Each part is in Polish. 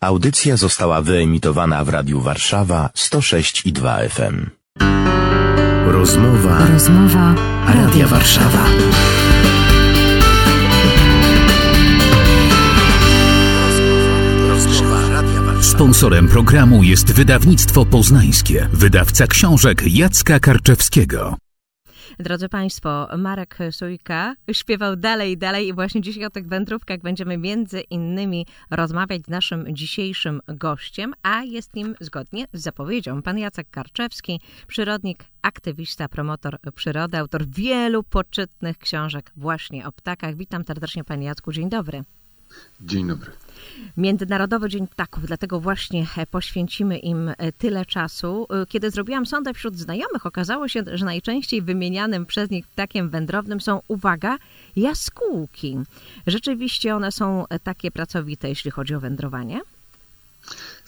Audycja została wyemitowana w Radiu Warszawa 106 i 2 FM. Rozmowa. Rozmowa. Radia Warszawa. Sponsorem programu jest wydawnictwo poznańskie, wydawca książek Jacka Karczewskiego. Drodzy Państwo, Marek Sujka śpiewał dalej, dalej i właśnie dzisiaj o tych wędrówkach będziemy między innymi rozmawiać z naszym dzisiejszym gościem, a jest nim zgodnie z zapowiedzią pan Jacek Karczewski, przyrodnik, aktywista, promotor przyrody, autor wielu poczytnych książek właśnie o ptakach. Witam serdecznie panie Jacku, dzień dobry. Dzień dobry. Międzynarodowy Dzień Ptaków, dlatego właśnie e, poświęcimy im e, tyle czasu. E, kiedy zrobiłam sondę wśród znajomych, okazało się, że najczęściej wymienianym przez nich ptakiem wędrownym są, uwaga, jaskółki. Rzeczywiście one są takie pracowite, jeśli chodzi o wędrowanie?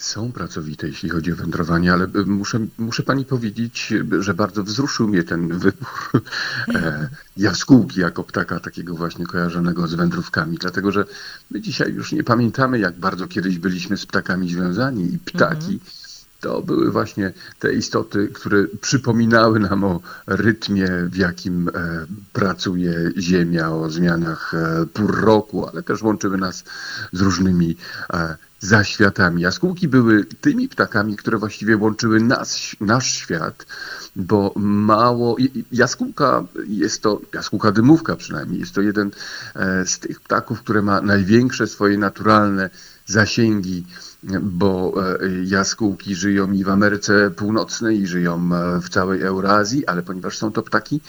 Są pracowite, jeśli chodzi o wędrowanie, ale y, muszę, muszę pani powiedzieć, że bardzo wzruszył mnie ten wybór e, jaskółki jako ptaka takiego właśnie kojarzonego z wędrówkami, dlatego że my dzisiaj już nie pamiętamy, jak bardzo kiedyś byliśmy z ptakami związani i ptaki mhm. to były właśnie te istoty, które przypominały nam o rytmie, w jakim e, pracuje Ziemia, o zmianach e, pór roku, ale też łączyły nas z różnymi e, za światami. Jaskółki były tymi ptakami, które właściwie łączyły nas, nasz świat, bo mało. Jaskółka jest to, jaskółka dymówka przynajmniej, jest to jeden e, z tych ptaków, które ma największe swoje naturalne zasięgi, bo e, jaskółki żyją i w Ameryce Północnej, i żyją e, w całej Eurazji, ale ponieważ są to ptaki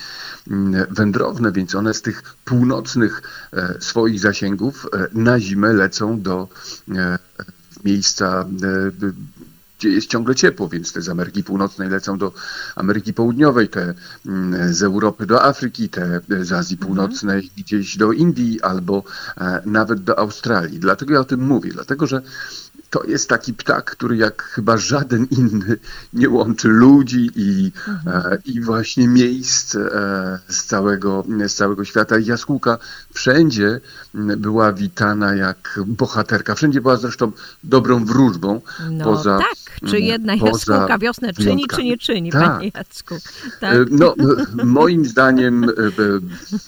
mm, wędrowne, więc one z tych północnych swoich zasięgów na zimę lecą do miejsca, e, gdzie jest ciągle ciepło, więc te z Ameryki Północnej lecą do Ameryki Południowej, te mm, z Europy do Afryki, te z Azji mhm. Północnej mhm. gdzieś do Indii albo e, nawet do Australii. Dlatego ja o tym mówię, dlatego że to jest taki ptak, który jak chyba żaden inny nie łączy ludzi i, mhm. e, i właśnie miejsc e, z, całego, z całego świata. Jaskółka wszędzie była witana jak bohaterka. Wszędzie była zresztą dobrą wróżbą. No poza, tak, czy jedna jaskółka wiosnę czyni, czy nie czyni, tak. panie Jacku? Tak. E, no, moim zdaniem,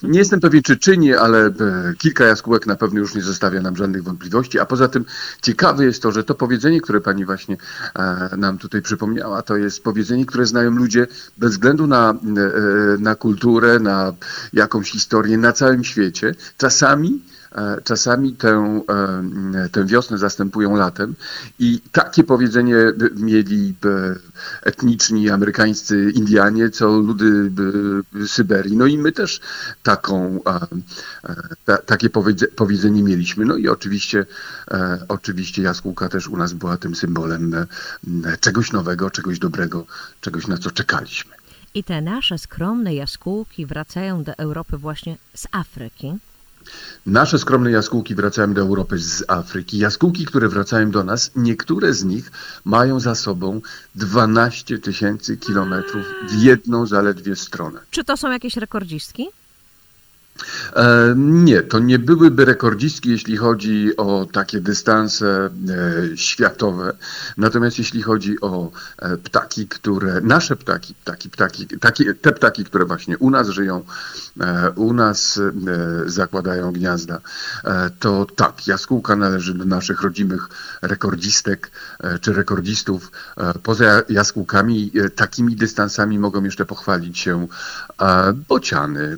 nie jestem pewien, czy czyni, ale kilka jaskółek na pewno już nie zostawia nam żadnych wątpliwości. A poza tym ciekawe jest to, że to powiedzenie, które pani właśnie e, nam tutaj przypomniała, to jest powiedzenie, które znają ludzie bez względu na, e, na kulturę, na jakąś historię na całym świecie. Czasami E, czasami tę, e, tę wiosnę zastępują latem i takie powiedzenie mieli etniczni amerykańscy Indianie, co ludy Syberii. No i my też taką, ta, takie powiedzenie mieliśmy. No i oczywiście, e, oczywiście jaskółka też u nas była tym symbolem czegoś nowego, czegoś dobrego, czegoś na co czekaliśmy. I te nasze skromne jaskółki wracają do Europy właśnie z Afryki. Nasze skromne jaskółki wracają do Europy z Afryki. Jaskółki, które wracają do nas, niektóre z nich mają za sobą 12 tysięcy kilometrów w jedną zaledwie stronę. Czy to są jakieś rekordzistki? E, nie, to nie byłyby rekordzistki, jeśli chodzi o takie dystanse e, światowe. Natomiast jeśli chodzi o e, ptaki, które, nasze ptaki, ptaki, ptaki, taki, te ptaki, które właśnie u nas żyją, u nas zakładają gniazda, to tak, jaskółka należy do naszych rodzimych rekordzistek czy rekordzistów. Poza jaskółkami takimi dystansami mogą jeszcze pochwalić się bociany,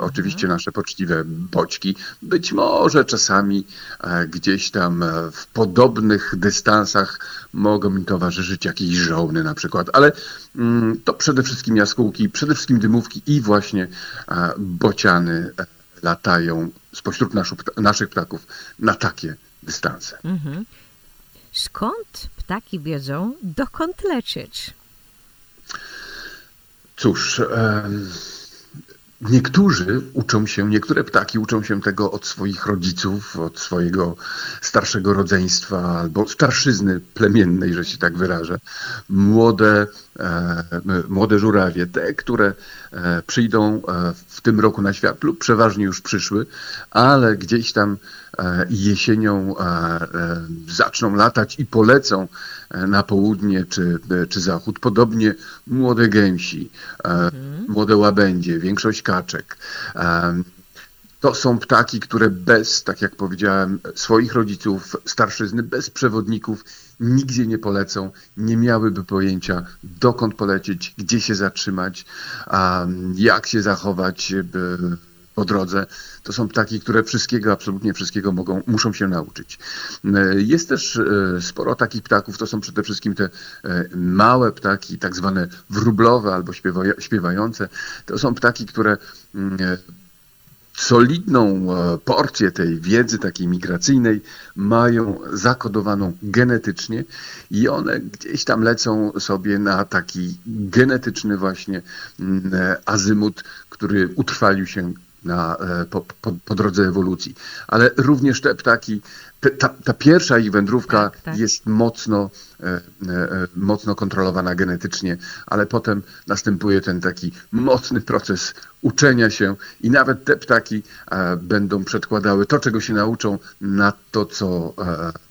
oczywiście nasze poczciwe boćki. Być może czasami e, gdzieś tam e, w podobnych dystansach mogą mi towarzyszyć jakieś żołny na przykład, ale mm, to przede wszystkim jaskółki, przede wszystkim dymówki i właśnie e, bociany latają spośród naszych ptaków na takie dystanse. Mhm. Skąd ptaki wiedzą, dokąd lecieć? Cóż, Niektórzy uczą się, niektóre ptaki uczą się tego od swoich rodziców, od swojego starszego rodzeństwa albo starszyzny plemiennej, że się tak wyrażę. Młode, e, młode żurawie, te, które e, przyjdą e, w tym roku na świat lub przeważnie już przyszły, ale gdzieś tam i jesienią zaczną latać i polecą na południe czy, czy zachód. Podobnie młode gęsi, mhm. młode łabędzie, większość kaczek. To są ptaki, które bez, tak jak powiedziałem, swoich rodziców, starszyzny, bez przewodników nigdzie nie polecą, nie miałyby pojęcia, dokąd polecieć, gdzie się zatrzymać, jak się zachować po drodze. To są ptaki, które wszystkiego, absolutnie wszystkiego mogą, muszą się nauczyć. Jest też e, sporo takich ptaków, to są przede wszystkim te e, małe ptaki, tak zwane wróblowe albo śpiewające. To są ptaki, które mm, solidną e, porcję tej wiedzy takiej migracyjnej mają zakodowaną genetycznie i one gdzieś tam lecą sobie na taki genetyczny właśnie mm, e, azymut, który utrwalił się na, e, po, po, po, drodze ewolucji. Ale również te ptaki, te, ta, ta, pierwsza ich wędrówka tak, tak. jest mocno, e, e, mocno kontrolowana genetycznie, ale potem następuje ten taki mocny proces uczenia się i nawet te ptaki będą przedkładały to, czego się nauczą, na to, co,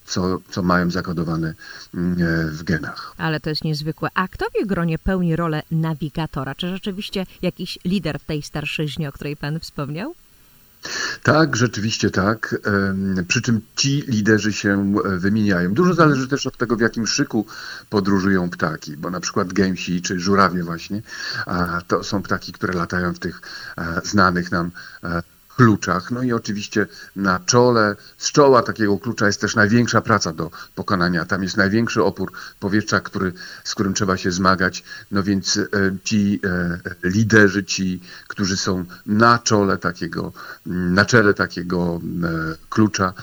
co, co mają zakodowane mm, e, w genach. Ale to jest niezwykłe. A kto w gronie pełni rolę nawigatora? Czy rzeczywiście jakiś lider w tej starszyźnie, o której pan wspomniał? Tak, rzeczywiście tak. Przy czym ci liderzy się e, wymieniają. Dużo zależy też od tego, w jakim szyku podróżują ptaki, bo na przykład gęsi czy żurawie właśnie, to są ptaki, które latają w tych e, znanych nam kluczach. No i oczywiście na czole, z czoła takiego klucza jest też największa praca do pokonania. Tam jest największy opór powietrza, który, z którym trzeba się zmagać. No więc e, ci e, liderzy, ci, którzy są na czole takiego, na czele takiego e, klucza,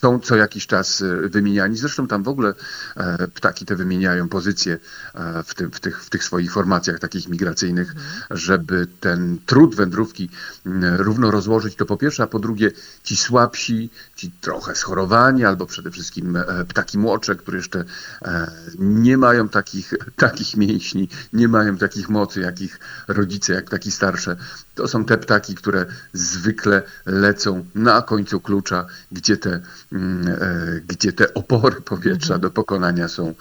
są co jakiś czas e, wymieniani. Zresztą tam w ogóle e, ptaki te wymieniają pozycje e, w, tym, w, tych, w tych swoich formacjach takich migracyjnych, mhm. żeby ten trud wędrówki równo rozłożyć. To po pierwsze, a po drugie ci słabsi, ci trochę schorowani, albo przede wszystkim ptaki młodsze, które jeszcze nie mają takich, takich mięśni, nie mają takich mocy, jak ich rodzice, jak ptaki starsze. To są te ptaki, które zwykle lecą na końcu klucza, gdzie te e, gdzie te opory powietrza mhm. do pokonania są,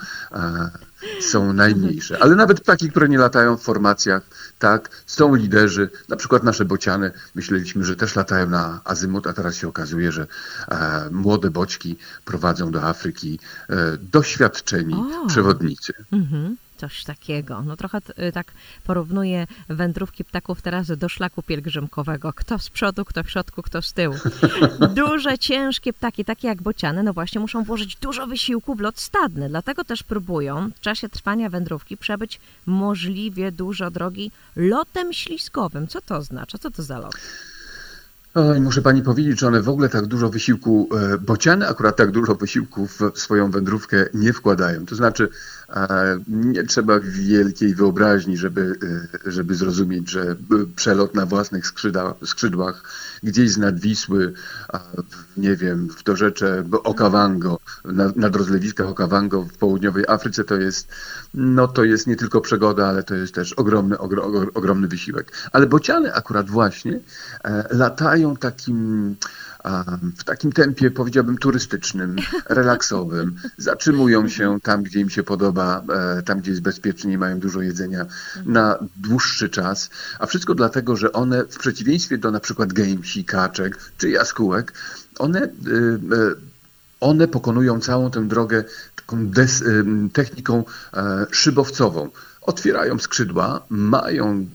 są najmniejsze. Ale nawet ptaki, które nie latają w formacjach, tak, są liderzy, na przykład nasze bociany, myśleliśmy, że też latają na azymut, a teraz się okazuje, że e, młode boćki prowadzą do Afryki e, doświadczeni o. przewodnicy. Mhm. Coś takiego. No trochę y, tak porównuję wędrówki ptaków teraz do szlaku pielgrzymkowego. Kto z przodu, kto w środku, kto z tyłu. Duże, ciężkie ptaki, takie jak bociany, no właśnie muszą włożyć dużo wysiłku w lot stadny. Dlatego też próbują w czasie trwania wędrówki przebyć możliwie dużo drogi lotem śliskowym. Co to oznacza? Co to za lot? Oj, muszę pani powiedzieć, że one w ogóle tak dużo wysiłku, e, bociany akurat tak dużo wysiłku w swoją wędrówkę nie wkładają. To znaczy, nie trzeba wielkiej wyobraźni, żeby, e, żeby zrozumieć, że przelot na własnych skrzydłach, gdzieś z nadwisły, nie wiem, w dorzecze Okavango, nad, nad rozlewiskach Okavango w południowej Afryce to jest, no to jest nie tylko przygoda, ale to jest też ogromny, ogro, ogromny wysiłek. Ale bociany akurat właśnie e, latają takim w takim tempie, powiedziałbym, turystycznym, relaksowym. Zatrzymują się tam, gdzie im się podoba, e, tam, gdzie jest bezpiecznie, mają dużo jedzenia na dłuższy czas. A wszystko dlatego, że one w przeciwieństwie do na przykład gęsi, kaczek czy jaskółek, one, e, e, one pokonują całą tę drogę taką des, techniką szybowcową otwierają skrzydła, mają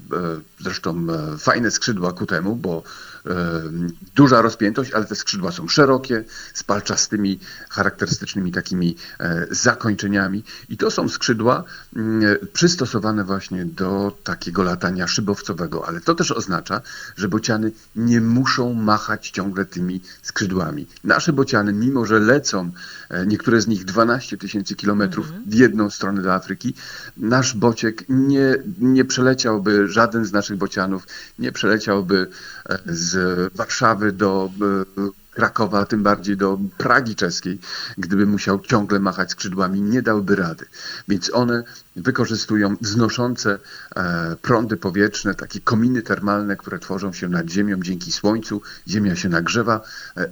zresztą fajne skrzydła ku temu, bo duża rozpiętość, ale te skrzydła są szerokie, z palczastymi, charakterystycznymi takimi e, zakończeniami. I to są skrzydła mm, przystosowane właśnie do takiego latania szybowcowego, ale to też oznacza, że bociany nie muszą machać ciągle tymi skrzydłami. Nasze bociany, mimo że lecą, e, niektóre z nich 12 tysięcy kilometrów mhm. w jedną stronę do Afryki, nasz bociek nie, nie przeleciałby, żaden z naszych bocianów nie przeleciałby e, z Warszawy do Krakowa, a tym bardziej do Pragi czeskiej, gdyby musiał ciągle machać skrzydłami, nie dałby rady. Więc one wykorzystują wznoszące e, prądy powietrzne, takie kominy termalne, które tworzą się nad ziemią dzięki słońcu. Ziemia się nagrzewa e, e,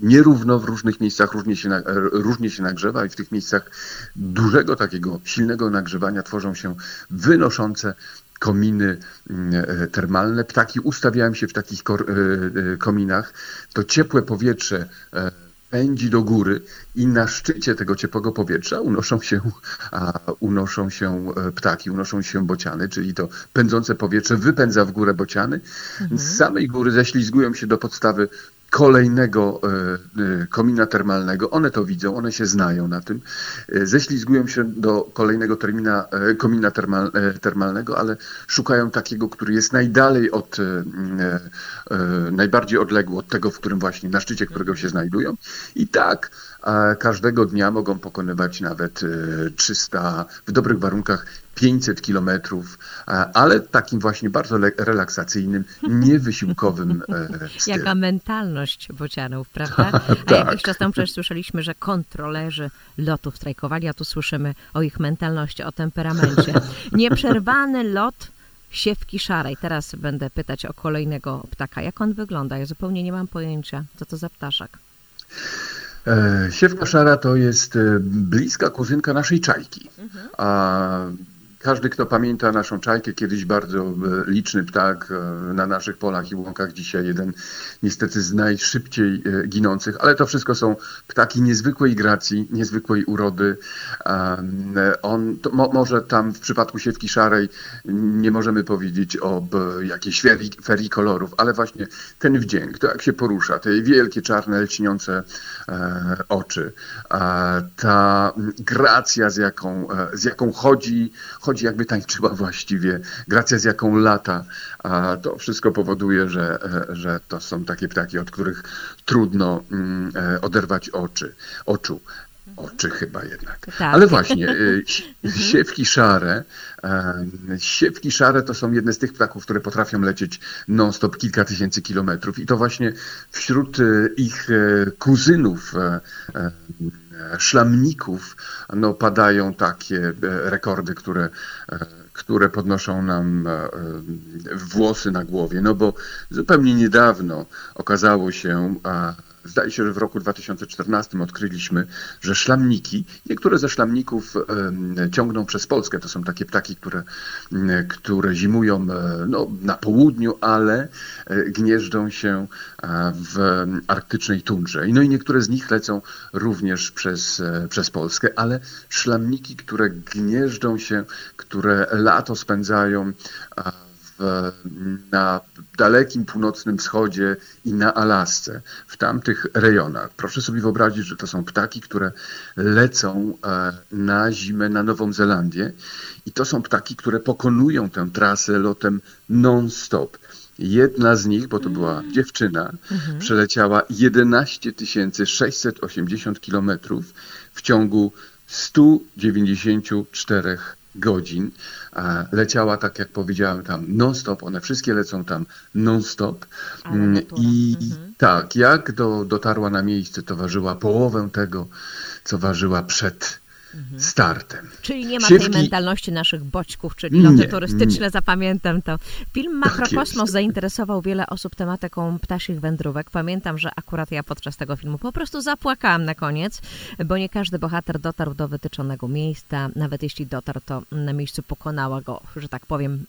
nierówno w różnych miejscach, różnie się, różnie się nagrzewa i w tych miejscach dużego takiego silnego nagrzewania tworzą się wynoszące kominy mm, termalne. Ptaki ustawiają się w takich kominach. To ciepłe powietrze pędzi do góry i na szczycie tego ciepłego powietrza unoszą się, unoszą się e, ptaki, unoszą się bociany, czyli to pędzące powietrze wypędza w górę bociany. Mhm. Z samej góry ześlizgują się do podstawy kolejnego e, e, komina termalnego. One to widzą, one się znają na tym. E, ześlizgują się do kolejnego termina, komina termal, termalnego, ale szukają takiego, który jest najdalej od, najbardziej odległy od tego, w którym właśnie, na szczycie którego się znajdują. I tak każdego dnia mogą pokonywać nawet 300, w dobrych warunkach 500 kilometrów, ale takim właśnie bardzo relaksacyjnym, niewysiłkowym e, stylem. Jaka mentalność bocianów, prawda? A tak. jakiś czas temu przecież słyszeliśmy, że kontrolerzy lotów strajkowali, a tu słyszymy o ich mentalności, o temperamencie. Nieprzerwany lot siewki szarej. Teraz będę pytać o kolejnego ptaka. Jak on wygląda? Ja zupełnie nie mam pojęcia, co to za ptaszek. E, siewka szara to jest e, bliska kuzynka naszej czajki. Mhm. A każdy, kto pamięta naszą czajkę, kiedyś bardzo e, liczny ptak e, na naszych polach i łąkach, dzisiaj jeden niestety z najszybciej e, ginących, ale to wszystko są ptaki niezwykłej gracji, niezwykłej urody. On, mo, może tam w przypadku siewki szarej nie możemy powiedzieć o jakiejś ferii, ferii kolorów, ale właśnie ten wdzięk, to jak się porusza, te wielkie, czarne, lśniące oczy, ta gracja, z jaką, z jaką chodzi, chodzi jakby tańczyła właściwie, gracja z jaką lata, a to wszystko powoduje, że, że to są takie ptaki, od których trudno mm, e, oderwać oczy, oczu oczy chyba jednak. Tak. Ale właśnie, e, mhm. siewki szare, e, siewki szare to są jedne z tych ptaków, które potrafią lecieć non-stop kilka tysięcy kilometrów i to właśnie wśród ich kuzynów szlamników no, padają takie e, rekordy, które, e, które podnoszą nam e, włosy na głowie. No bo zupełnie niedawno okazało się, Zdaje się, że w roku 2014 odkryliśmy, że szlamniki, niektóre ze szlamników ciągną przez Polskę. To są takie ptaki, które, które zimują e, no, na południu, ale e, gnieżdżą się w arktycznej tundrze. No i niektóre z nich lecą również przez, e, przez Polskę, ale szlamniki, które gnieżdżą się, które lato spędzają na dalekim północnym wschodzie i na Alasce, w tamtych rejonach. Proszę sobie wyobrazić, że to są ptaki, które lecą e, na zimę na Nową Zelandię i to są ptaki, które pokonują tę trasę lotem non-stop. Jedna z nich, bo to była mm. dziewczyna, mhm. przeleciała 11 680 kilometrów w ciągu 194 godzin. Leciała, tak jak powiedziałem, tam non-stop. One wszystkie lecą tam non-stop. Mm, I mhm. tak, jak do, dotarła na miejsce, to ważyła połowę tego, co ważyła przed. Startem. Czyli nie ma tej mentalności naszych boćków, czyli loty nie, turystyczne, nie. zapamiętam to. Film tak Makrokosmos tak zainteresował wiele osób tematyką ptasich wędrówek. Pamiętam, że akurat ja podczas tego filmu po prostu zapłakałam na koniec, bo nie każdy bohater dotarł do wytyczonego miejsca. Nawet jeśli dotarł, to na miejscu pokonała go, że tak powiem,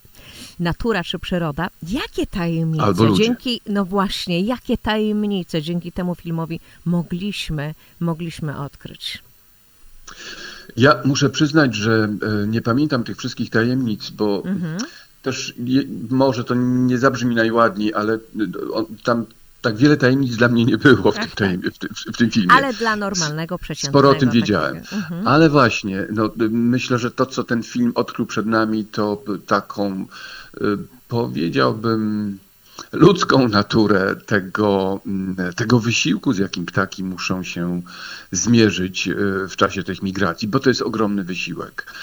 natura czy przyroda. Jakie tajemnice dzięki, no właśnie, jakie tajemnice dzięki temu filmowi mogliśmy, mogliśmy odkryć? Ja muszę przyznać, że e, nie pamiętam tych wszystkich tajemnic, bo mhm. też je, może to nie zabrzmi najładniej, ale e, on, tam tak wiele tajemnic dla mnie nie było w tym, tajem, w, tym, w tym, filmie. Ale dla normalnego przeciętnego. Sporo o tym wiedziałem. Mhm. Ale właśnie, no, myślę, że to, co ten film odkrył przed nami, to taką, e, powiedziałbym, ludzką naturę tego, mm, tego wysiłku, z jakim ptaki muszą się zmierzyć e, w czasie tych migracji, bo to jest ogromny wysiłek.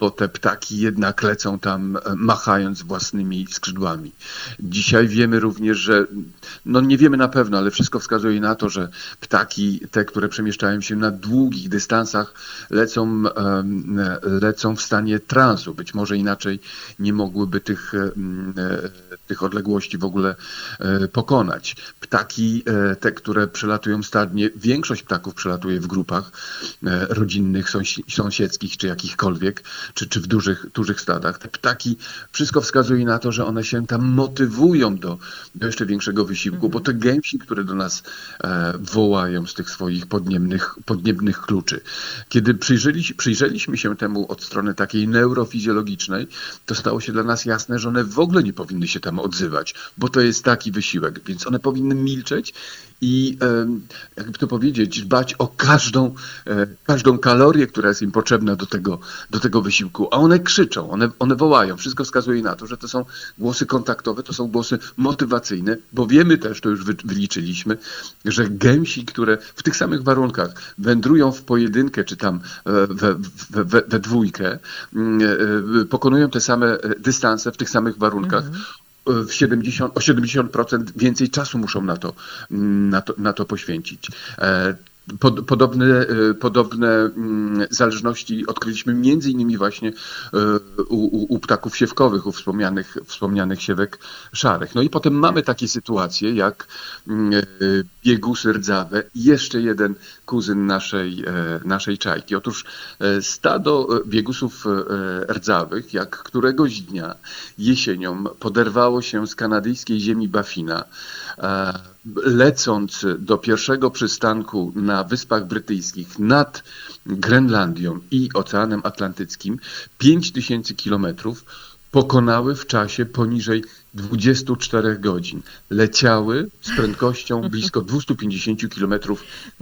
Bo te ptaki jednak lecą tam machając własnymi skrzydłami. Dzisiaj wiemy również, że, no nie wiemy na pewno, ale wszystko wskazuje na to, że ptaki, te, które przemieszczają się na długich dystansach, lecą, lecą w stanie transu. Być może inaczej nie mogłyby tych, tych odległości w ogóle pokonać. Ptaki, te, które przelatują stadnie, większość ptaków przelatuje w grupach rodzinnych, sąsiedzkich czy jakichkolwiek, czy, czy w dużych, dużych stadach. Te ptaki, wszystko wskazuje na to, że one się tam motywują do, do jeszcze większego wysiłku, bo te gęsi, które do nas e, wołają z tych swoich podniebnych, podniebnych kluczy. Kiedy przyjrzeli, przyjrzeliśmy się temu od strony takiej neurofizjologicznej, to stało się dla nas jasne, że one w ogóle nie powinny się tam odzywać, bo to jest taki wysiłek, więc one powinny milczeć i jakby to powiedzieć, dbać o każdą, e, każdą kalorię, która jest im potrzebna do tego, do tego wysiłku. A one krzyczą, one, one wołają. Wszystko wskazuje na to, że to są głosy kontaktowe, to są głosy motywacyjne, bo wiemy też, to już wyliczyliśmy, że gęsi, które w tych samych warunkach wędrują w pojedynkę, czy tam e, we, we, we, we dwójkę, mm, e, pokonują te same dystanse w tych samych warunkach, mhm w 70, o 70% więcej czasu muszą na to, na to, na to poświęcić. E, podobne, e, podobne mm, zależności odkryliśmy między innymi właśnie e, u, u, ptaków siewkowych, u wspomnianych, wspomnianych siewek szarych. No i potem mamy takie sytuacje jak mm, e, biegusy rdzawe i jeszcze jeden kuzyn naszej, naszej czajki. Otóż stado biegusów rdzawych, jak któregoś dnia jesienią poderwało się z kanadyjskiej ziemi Bafina, lecąc do pierwszego przystanku na Wyspach Brytyjskich nad Grenlandią i Oceanem Atlantyckim 5000 kilometrów pokonały w czasie poniżej 24 godzin. Leciały z prędkością blisko 250 km na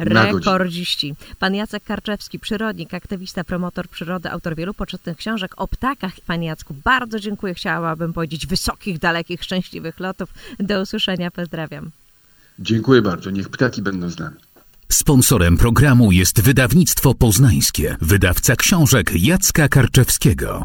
godzinę. Rekordziści. Pan Jacek Karczewski, przyrodnik, aktywista, promotor przyrody, autor wielu poczytnych książek o ptakach. Panie Jacku, bardzo dziękuję. Chciałabym powiedzieć wysokich, dalekich, szczęśliwych lotów. Do usłyszenia. Pozdrawiam. Dziękuję bardzo. Niech ptaki będą z nami. Sponsorem programu jest wydawnictwo poznańskie, wydawca książek Jacka Karczewskiego.